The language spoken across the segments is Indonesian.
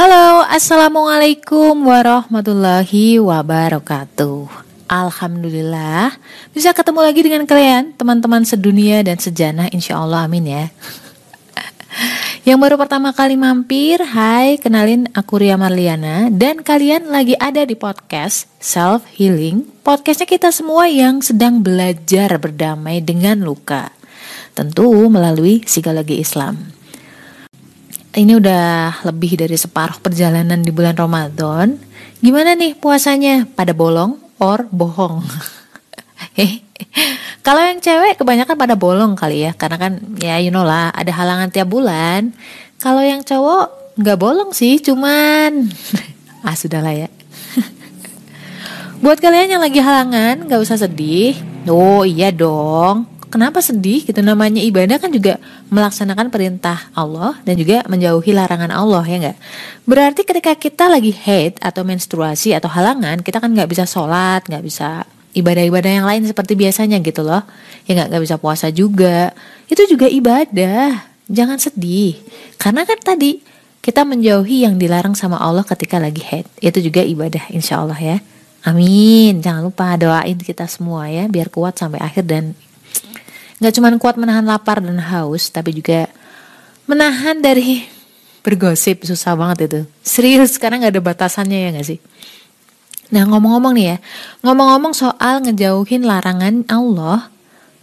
Halo, Assalamualaikum warahmatullahi wabarakatuh. Alhamdulillah Bisa ketemu lagi dengan kalian Teman-teman sedunia dan sejanah Insya Allah amin ya. Yang baru pertama kali mampir Hai, kenalin aku Ria Marliana Dan kalian lagi ada di podcast Self Healing Podcastnya kita semua yang sedang belajar berdamai dengan luka. Tentu melalui psikologi Islam ini udah lebih dari separuh perjalanan di bulan Ramadan. Gimana nih puasanya? Pada bolong or bohong? Kalau yang cewek kebanyakan pada bolong kali ya, karena kan ya you know lah ada halangan tiap bulan. Kalau yang cowok nggak bolong sih, cuman ah sudahlah ya. Buat kalian yang lagi halangan, nggak usah sedih. Oh iya dong, kenapa sedih gitu namanya ibadah kan juga melaksanakan perintah Allah dan juga menjauhi larangan Allah ya nggak? Berarti ketika kita lagi haid atau menstruasi atau halangan kita kan nggak bisa sholat nggak bisa ibadah-ibadah yang lain seperti biasanya gitu loh. Ya nggak nggak bisa puasa juga. Itu juga ibadah. Jangan sedih. Karena kan tadi kita menjauhi yang dilarang sama Allah ketika lagi haid. Itu juga ibadah insya Allah ya. Amin. Jangan lupa doain kita semua ya biar kuat sampai akhir dan Gak cuma kuat menahan lapar dan haus, tapi juga menahan dari bergosip susah banget itu. Serius, karena gak ada batasannya ya gak sih? Nah ngomong-ngomong nih ya, ngomong-ngomong soal ngejauhin larangan Allah,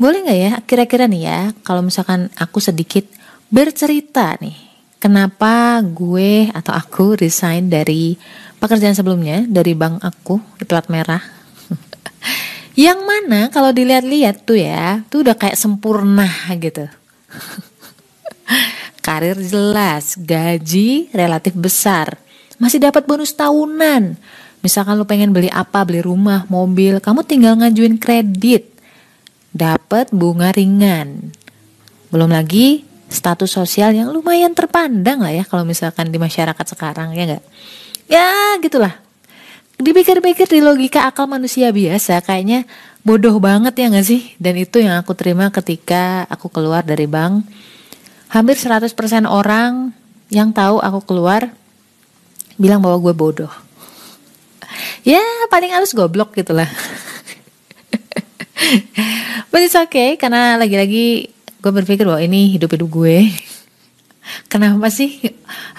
boleh gak ya kira-kira nih ya, kalau misalkan aku sedikit bercerita nih, kenapa gue atau aku resign dari pekerjaan sebelumnya, dari bank aku di plat merah. Yang mana kalau dilihat-lihat tuh ya, tuh udah kayak sempurna gitu. Karir jelas, gaji relatif besar, masih dapat bonus tahunan. Misalkan lu pengen beli apa, beli rumah, mobil, kamu tinggal ngajuin kredit. Dapat bunga ringan. Belum lagi status sosial yang lumayan terpandang lah ya kalau misalkan di masyarakat sekarang ya enggak. Ya gitulah dipikir-pikir di logika akal manusia biasa kayaknya bodoh banget ya gak sih? Dan itu yang aku terima ketika aku keluar dari bank. Hampir 100% orang yang tahu aku keluar bilang bahwa gue bodoh. Ya paling harus goblok gitu lah. But it's okay karena lagi-lagi gue berpikir bahwa ini hidup-hidup gue kenapa sih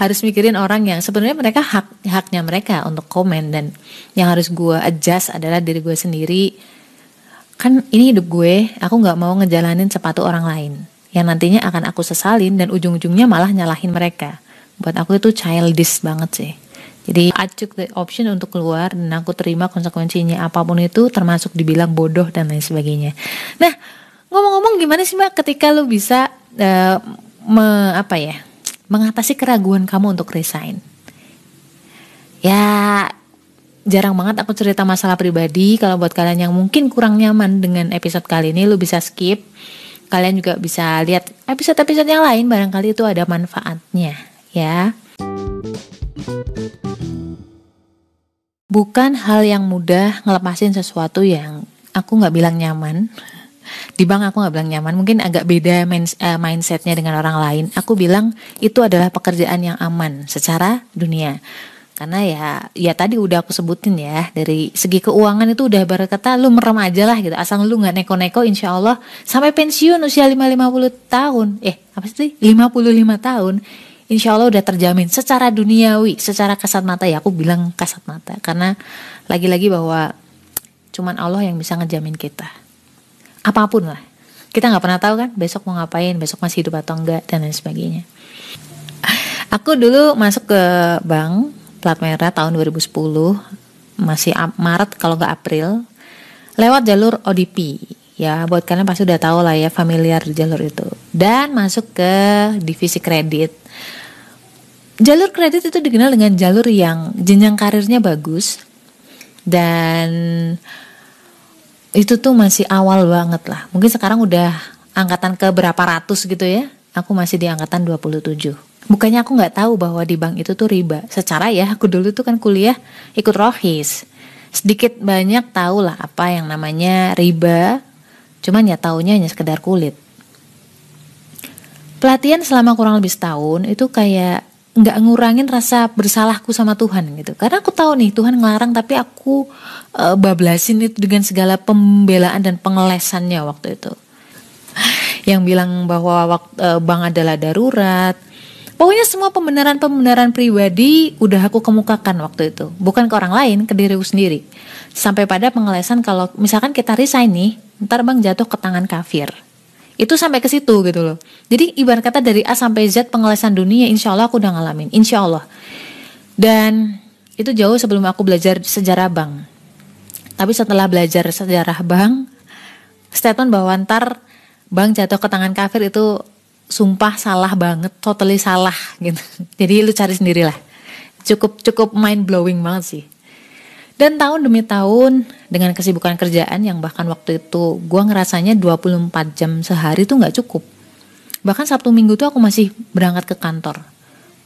harus mikirin orang yang sebenarnya mereka hak haknya mereka untuk komen dan yang harus gue adjust adalah diri gue sendiri. Kan ini hidup gue aku nggak mau ngejalanin sepatu orang lain yang nantinya akan aku sesalin dan ujung-ujungnya malah nyalahin mereka. Buat aku itu childish banget sih. Jadi I took the option untuk keluar dan aku terima konsekuensinya apa pun itu termasuk dibilang bodoh dan lain sebagainya. Nah ngomong-ngomong gimana sih mbak ketika lu bisa uh, me, apa ya mengatasi keraguan kamu untuk resign. Ya jarang banget aku cerita masalah pribadi. Kalau buat kalian yang mungkin kurang nyaman dengan episode kali ini lu bisa skip. Kalian juga bisa lihat episode-episode yang lain barangkali itu ada manfaatnya ya. Bukan hal yang mudah ngelepasin sesuatu yang aku nggak bilang nyaman di bank aku nggak bilang nyaman. Mungkin agak beda uh, mindsetnya dengan orang lain. Aku bilang itu adalah pekerjaan yang aman secara dunia. Karena ya ya tadi udah aku sebutin ya dari segi keuangan itu udah berkata lu merem aja lah gitu. Asal lu nggak neko-neko insya Allah. Sampai pensiun usia lima lima puluh tahun. Eh apa sih? lima puluh lima tahun. Insya Allah udah terjamin secara duniawi secara kasat mata. Ya aku bilang kasat mata. Karena lagi-lagi bahwa cuman Allah yang bisa ngejamin kita apa pun lah. Kita nggak pernah tahu kan besok mau ngapain besok masih hidup atau enggak dan lain sebagainya. Aku dulu masuk ke bank plat merah tahun 2010 masih Maret kalau nggak April lewat jalur ODP ya buat kalian pasti udah tahu lah ya familiar jalur itu. Dan masuk ke divisi kredit. Jalur kredit itu dikenal dengan jalur yang jenjang karirnya bagus dan itu tuh masih awal banget lah. Mungkin sekarang udah angkatan ke berapa ratus gitu ya. Aku masih di angkatan 27. Bukannya aku nggak tahu bahwa di bank itu tuh riba. Secara ya aku dulu tuh kan kuliah ikut rohis. Sedikit banyak tahu lah apa yang namanya riba. Cuman ya taunya hanya sekedar kulit. Pelatihan selama kurang lebih setahun itu kayak nggak ngurangin rasa bersalahku sama Tuhan gitu. Karena aku tahu nih Tuhan ngelarang tapi aku uh, bablasin itu dengan segala pembelaan dan pengelesannya waktu itu. Yang bilang bahwa waktu, uh, bank adalah darurat. Pokoknya semua pembenaran-pembenaran pribadi udah aku kemukakan waktu itu. Bukan ke orang lain ke diriku sendiri. Sampai pada pengelesan kalau misalkan kita resign nih ntar bang jatuh ke tangan kafir itu sampai ke situ gitu loh. Jadi ibarat kata dari A sampai Z pengelesan dunia insya Allah aku udah ngalamin. Insya Allah. Dan itu jauh sebelum aku belajar sejarah bank. Tapi setelah belajar sejarah bank statement bahwa ntar bank jatuh ke tangan kafir itu sumpah salah banget totally salah gitu. Jadi lu cari sendirilah. Cukup cukup mind blowing banget sih dan tahun demi tahun dengan kesibukan kerjaan yang bahkan waktu itu gue ngerasanya 24 jam sehari tuh nggak cukup. Bahkan Sabtu Minggu tuh aku masih berangkat ke kantor.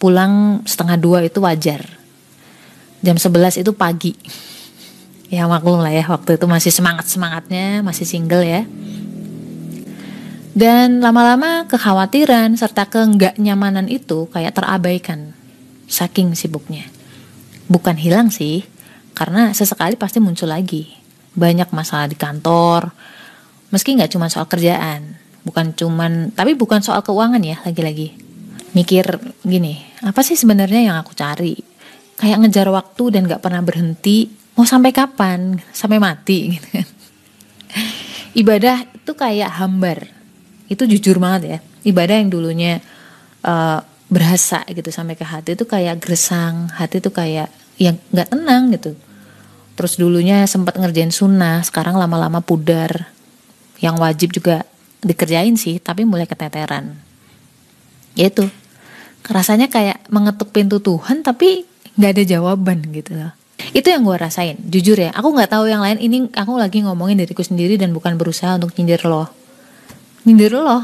Pulang setengah dua itu wajar. Jam 11 itu pagi. Ya maklum lah ya waktu itu masih semangat-semangatnya, masih single ya. Dan lama-lama kekhawatiran serta keenggak nyamanan itu kayak terabaikan. Saking sibuknya. Bukan hilang sih, karena sesekali pasti muncul lagi. Banyak masalah di kantor. Meski nggak cuma soal kerjaan. Bukan cuman tapi bukan soal keuangan ya lagi-lagi. Mikir gini apa sih sebenarnya yang aku cari? Kayak ngejar waktu dan nggak pernah berhenti. Mau sampai kapan? Sampai mati gitu kan. Ibadah itu kayak hambar. Itu jujur banget ya. Ibadah yang dulunya uh, berasa gitu sampai ke hati itu kayak gersang. Hati itu kayak yang nggak tenang gitu terus dulunya sempat ngerjain sunnah sekarang lama-lama pudar. Yang wajib juga dikerjain sih tapi mulai keteteran. Ya itu. Rasanya kayak mengetuk pintu Tuhan tapi nggak ada jawaban gitu loh. Itu yang gue rasain jujur ya. Aku nggak tahu yang lain. Ini aku lagi ngomongin diriku sendiri dan bukan berusaha untuk nyindir lo. Nyindir lo.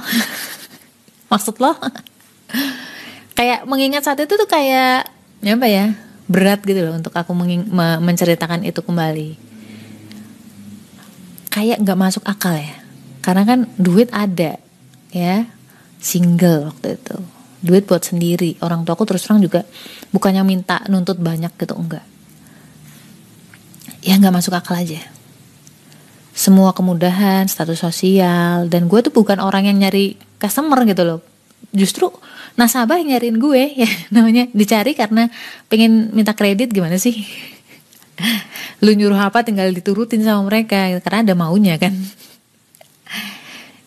Maksud lo? Kayak mengingat saat itu tuh kayak apa ya berat gitu loh untuk aku menceritakan itu kembali. Kayak nggak masuk akal ya. Karena kan duit ada ya. Single waktu itu. Duit buat sendiri. Orang tua aku terus terang juga bukannya minta nuntut banyak gitu enggak. Ya nggak masuk akal aja. Semua kemudahan status sosial dan gue tuh bukan orang yang nyari customer gitu loh justru nasabah yang nyariin gue ya namanya dicari karena pengen minta kredit gimana sih? Lu nyuruh apa tinggal diturutin sama mereka karena ada maunya kan?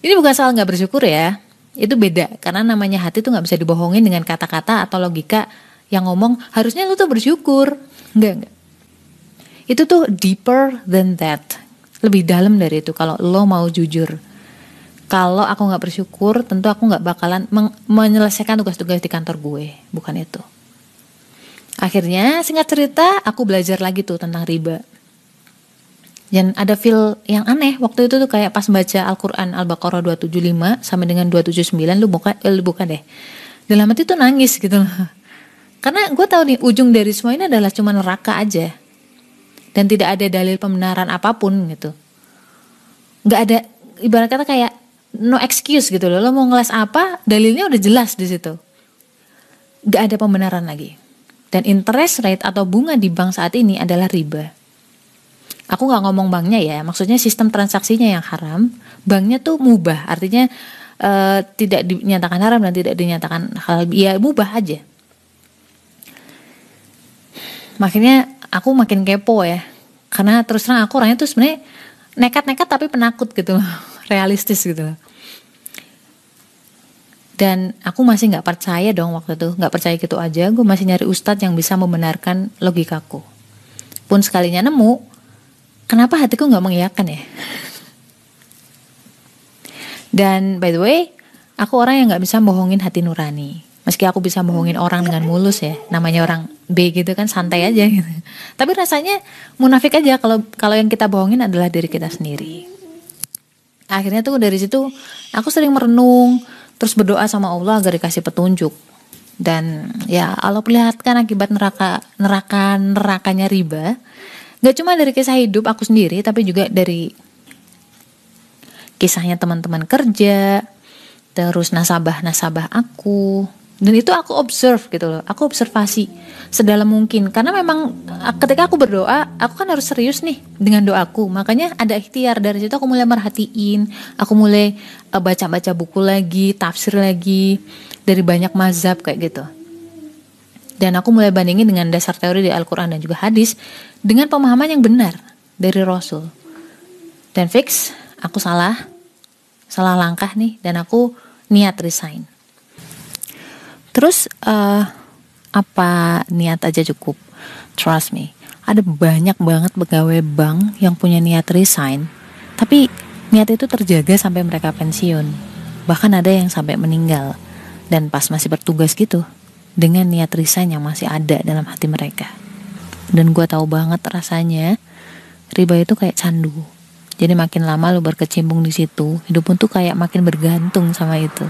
Ini bukan soal nggak bersyukur ya. Itu beda karena namanya hati tuh nggak bisa dibohongin dengan kata-kata atau logika yang ngomong harusnya lu tuh bersyukur. Enggak enggak itu tuh deeper than that. Lebih dalam dari itu kalau lo mau jujur kalau aku nggak bersyukur tentu aku nggak bakalan menyelesaikan tugas-tugas di kantor gue. Bukan itu. Akhirnya singkat cerita aku belajar lagi tuh tentang riba. Dan ada feel yang aneh waktu itu tuh kayak pas baca Al-Quran Al-Baqarah 275 sama dengan 279 lu buka, eh, lu buka deh. Dalam hati tuh nangis gitu loh. Karena gue tahu nih ujung dari semua ini adalah cuma neraka aja. Dan tidak ada dalil pembenaran apa pun gitu. Nggak ada ibarat kata kayak no excuse gitu loh. Lo mau ngeles apa, dalilnya udah jelas di situ. Gak ada pembenaran lagi. Dan interest rate atau bunga di bank saat ini adalah riba. Aku nggak ngomong banknya ya, maksudnya sistem transaksinya yang haram. Banknya tuh mubah, artinya uh, tidak dinyatakan haram dan tidak dinyatakan hal ya mubah aja. Makanya aku makin kepo ya, karena terus terang aku orangnya tuh sebenarnya nekat-nekat tapi penakut gitu realistis gitu. Dan aku masih nggak percaya dong waktu itu. Nggak percaya gitu aja. Gue masih nyari ustadz yang bisa membenarkan logikaku. Pun sekalinya nemu kenapa hatiku nggak mengiyakan ya? Dan by the way aku orang yang nggak bisa bohongin hati nurani. Meski aku bisa bohongin orang dengan mulus ya. Namanya orang B gitu kan santai aja gitu. Tapi rasanya munafik aja kalau kalau yang kita bohongin adalah diri kita sendiri akhirnya tuh dari situ aku sering merenung terus berdoa sama Allah agar dikasih petunjuk. Dan ya Allah perlihatkan akibat neraka neraka nerakanya riba. Gak cuma dari kisah hidup aku sendiri tapi juga dari kisahnya teman-teman kerja terus nasabah nasabah aku dan itu aku observe gitu loh aku observasi sedalam mungkin. Karena memang ketika aku berdoa aku kan harus serius nih dengan doaku. Makanya ada ikhtiar dari situ aku mulai merhatiin aku mulai uh, baca-baca buku lagi tafsir lagi dari banyak mazhab kayak gitu. Dan aku mulai bandingin dengan dasar teori di Al-Quran dan juga hadis dengan pemahaman yang benar dari Rasul. Dan fix aku salah salah langkah nih dan aku niat resign Terus uh, apa niat aja cukup? Trust me, ada banyak banget pegawai bank yang punya niat resign, tapi niat itu terjaga sampai mereka pensiun. Bahkan ada yang sampai meninggal dan pas masih bertugas gitu dengan niat resign yang masih ada dalam hati mereka. Dan gue tahu banget rasanya riba itu kayak candu. Jadi makin lama lu berkecimpung di situ, hidup pun tuh kayak makin bergantung sama itu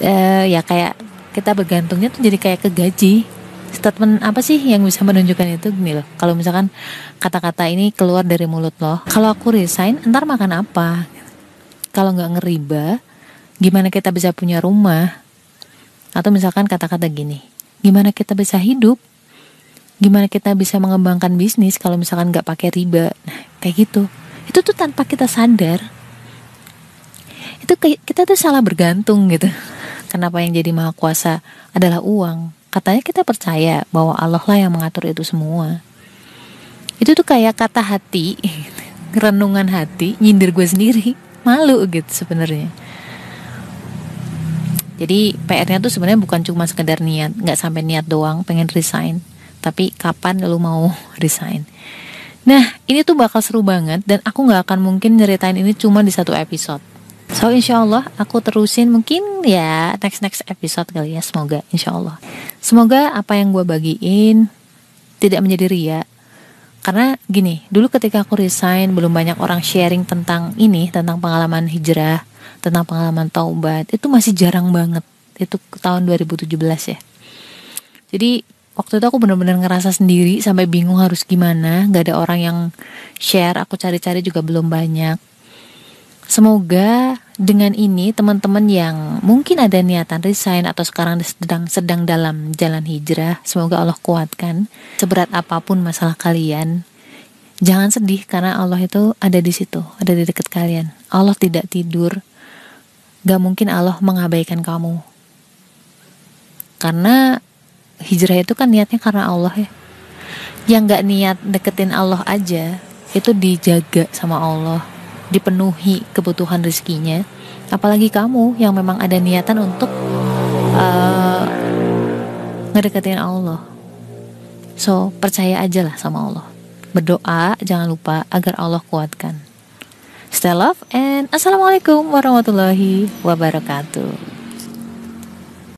uh, ya kayak kita bergantungnya tuh jadi kayak ke gaji statement apa sih yang bisa menunjukkan itu? Gini loh kalau misalkan kata-kata ini keluar dari mulut loh kalau aku resign ntar makan apa? Kalau nggak ngeriba gimana kita bisa punya rumah? Atau misalkan kata-kata gini gimana kita bisa hidup? Gimana kita bisa mengembangkan bisnis kalau misalkan nggak pakai riba? Nah kayak gitu. Itu tuh tanpa kita sadar. Itu kita tuh salah bergantung gitu kenapa yang jadi maha kuasa adalah uang. Katanya kita percaya bahwa Allah lah yang mengatur itu semua. Itu tuh kayak kata hati renungan hati nyindir gue sendiri. Malu gitu sebenarnya. Jadi PR-nya tuh sebenarnya bukan cuma sekedar niat nggak sampai niat doang pengen resign. Tapi kapan lu mau resign? Nah, ini tuh bakal seru banget dan aku nggak akan mungkin nyeritain ini cuma di satu episode. So insya Allah aku terusin mungkin ya next next episode kali ya semoga insya Allah. Semoga apa yang gue bagiin tidak menjadi ria. Karena gini, dulu ketika aku resign belum banyak orang sharing tentang ini, tentang pengalaman hijrah, tentang pengalaman taubat. Itu masih jarang banget. Itu tahun 2017 ya. Jadi waktu itu aku benar-benar ngerasa sendiri sampai bingung harus gimana. Gak ada orang yang share, aku cari-cari juga belum banyak Semoga dengan ini teman-teman yang mungkin ada niatan resign atau sekarang sedang sedang dalam jalan hijrah, semoga Allah kuatkan. Seberat apa pun masalah kalian, jangan sedih karena Allah itu ada di situ, ada di dekat kalian. Allah tidak tidur. Gak mungkin Allah mengabaikan kamu. Karena hijrah itu kan niatnya karena Allah ya. Yang gak niat deketin Allah aja, itu dijaga sama Allah dipenuhi kebutuhan rezekinya apalagi kamu yang memang ada niatan untuk uh, ngedeketin Allah. So percaya aja lah sama Allah. Berdoa jangan lupa agar Allah kuatkan. Stay love and assalamualaikum warahmatullahi wabarakatuh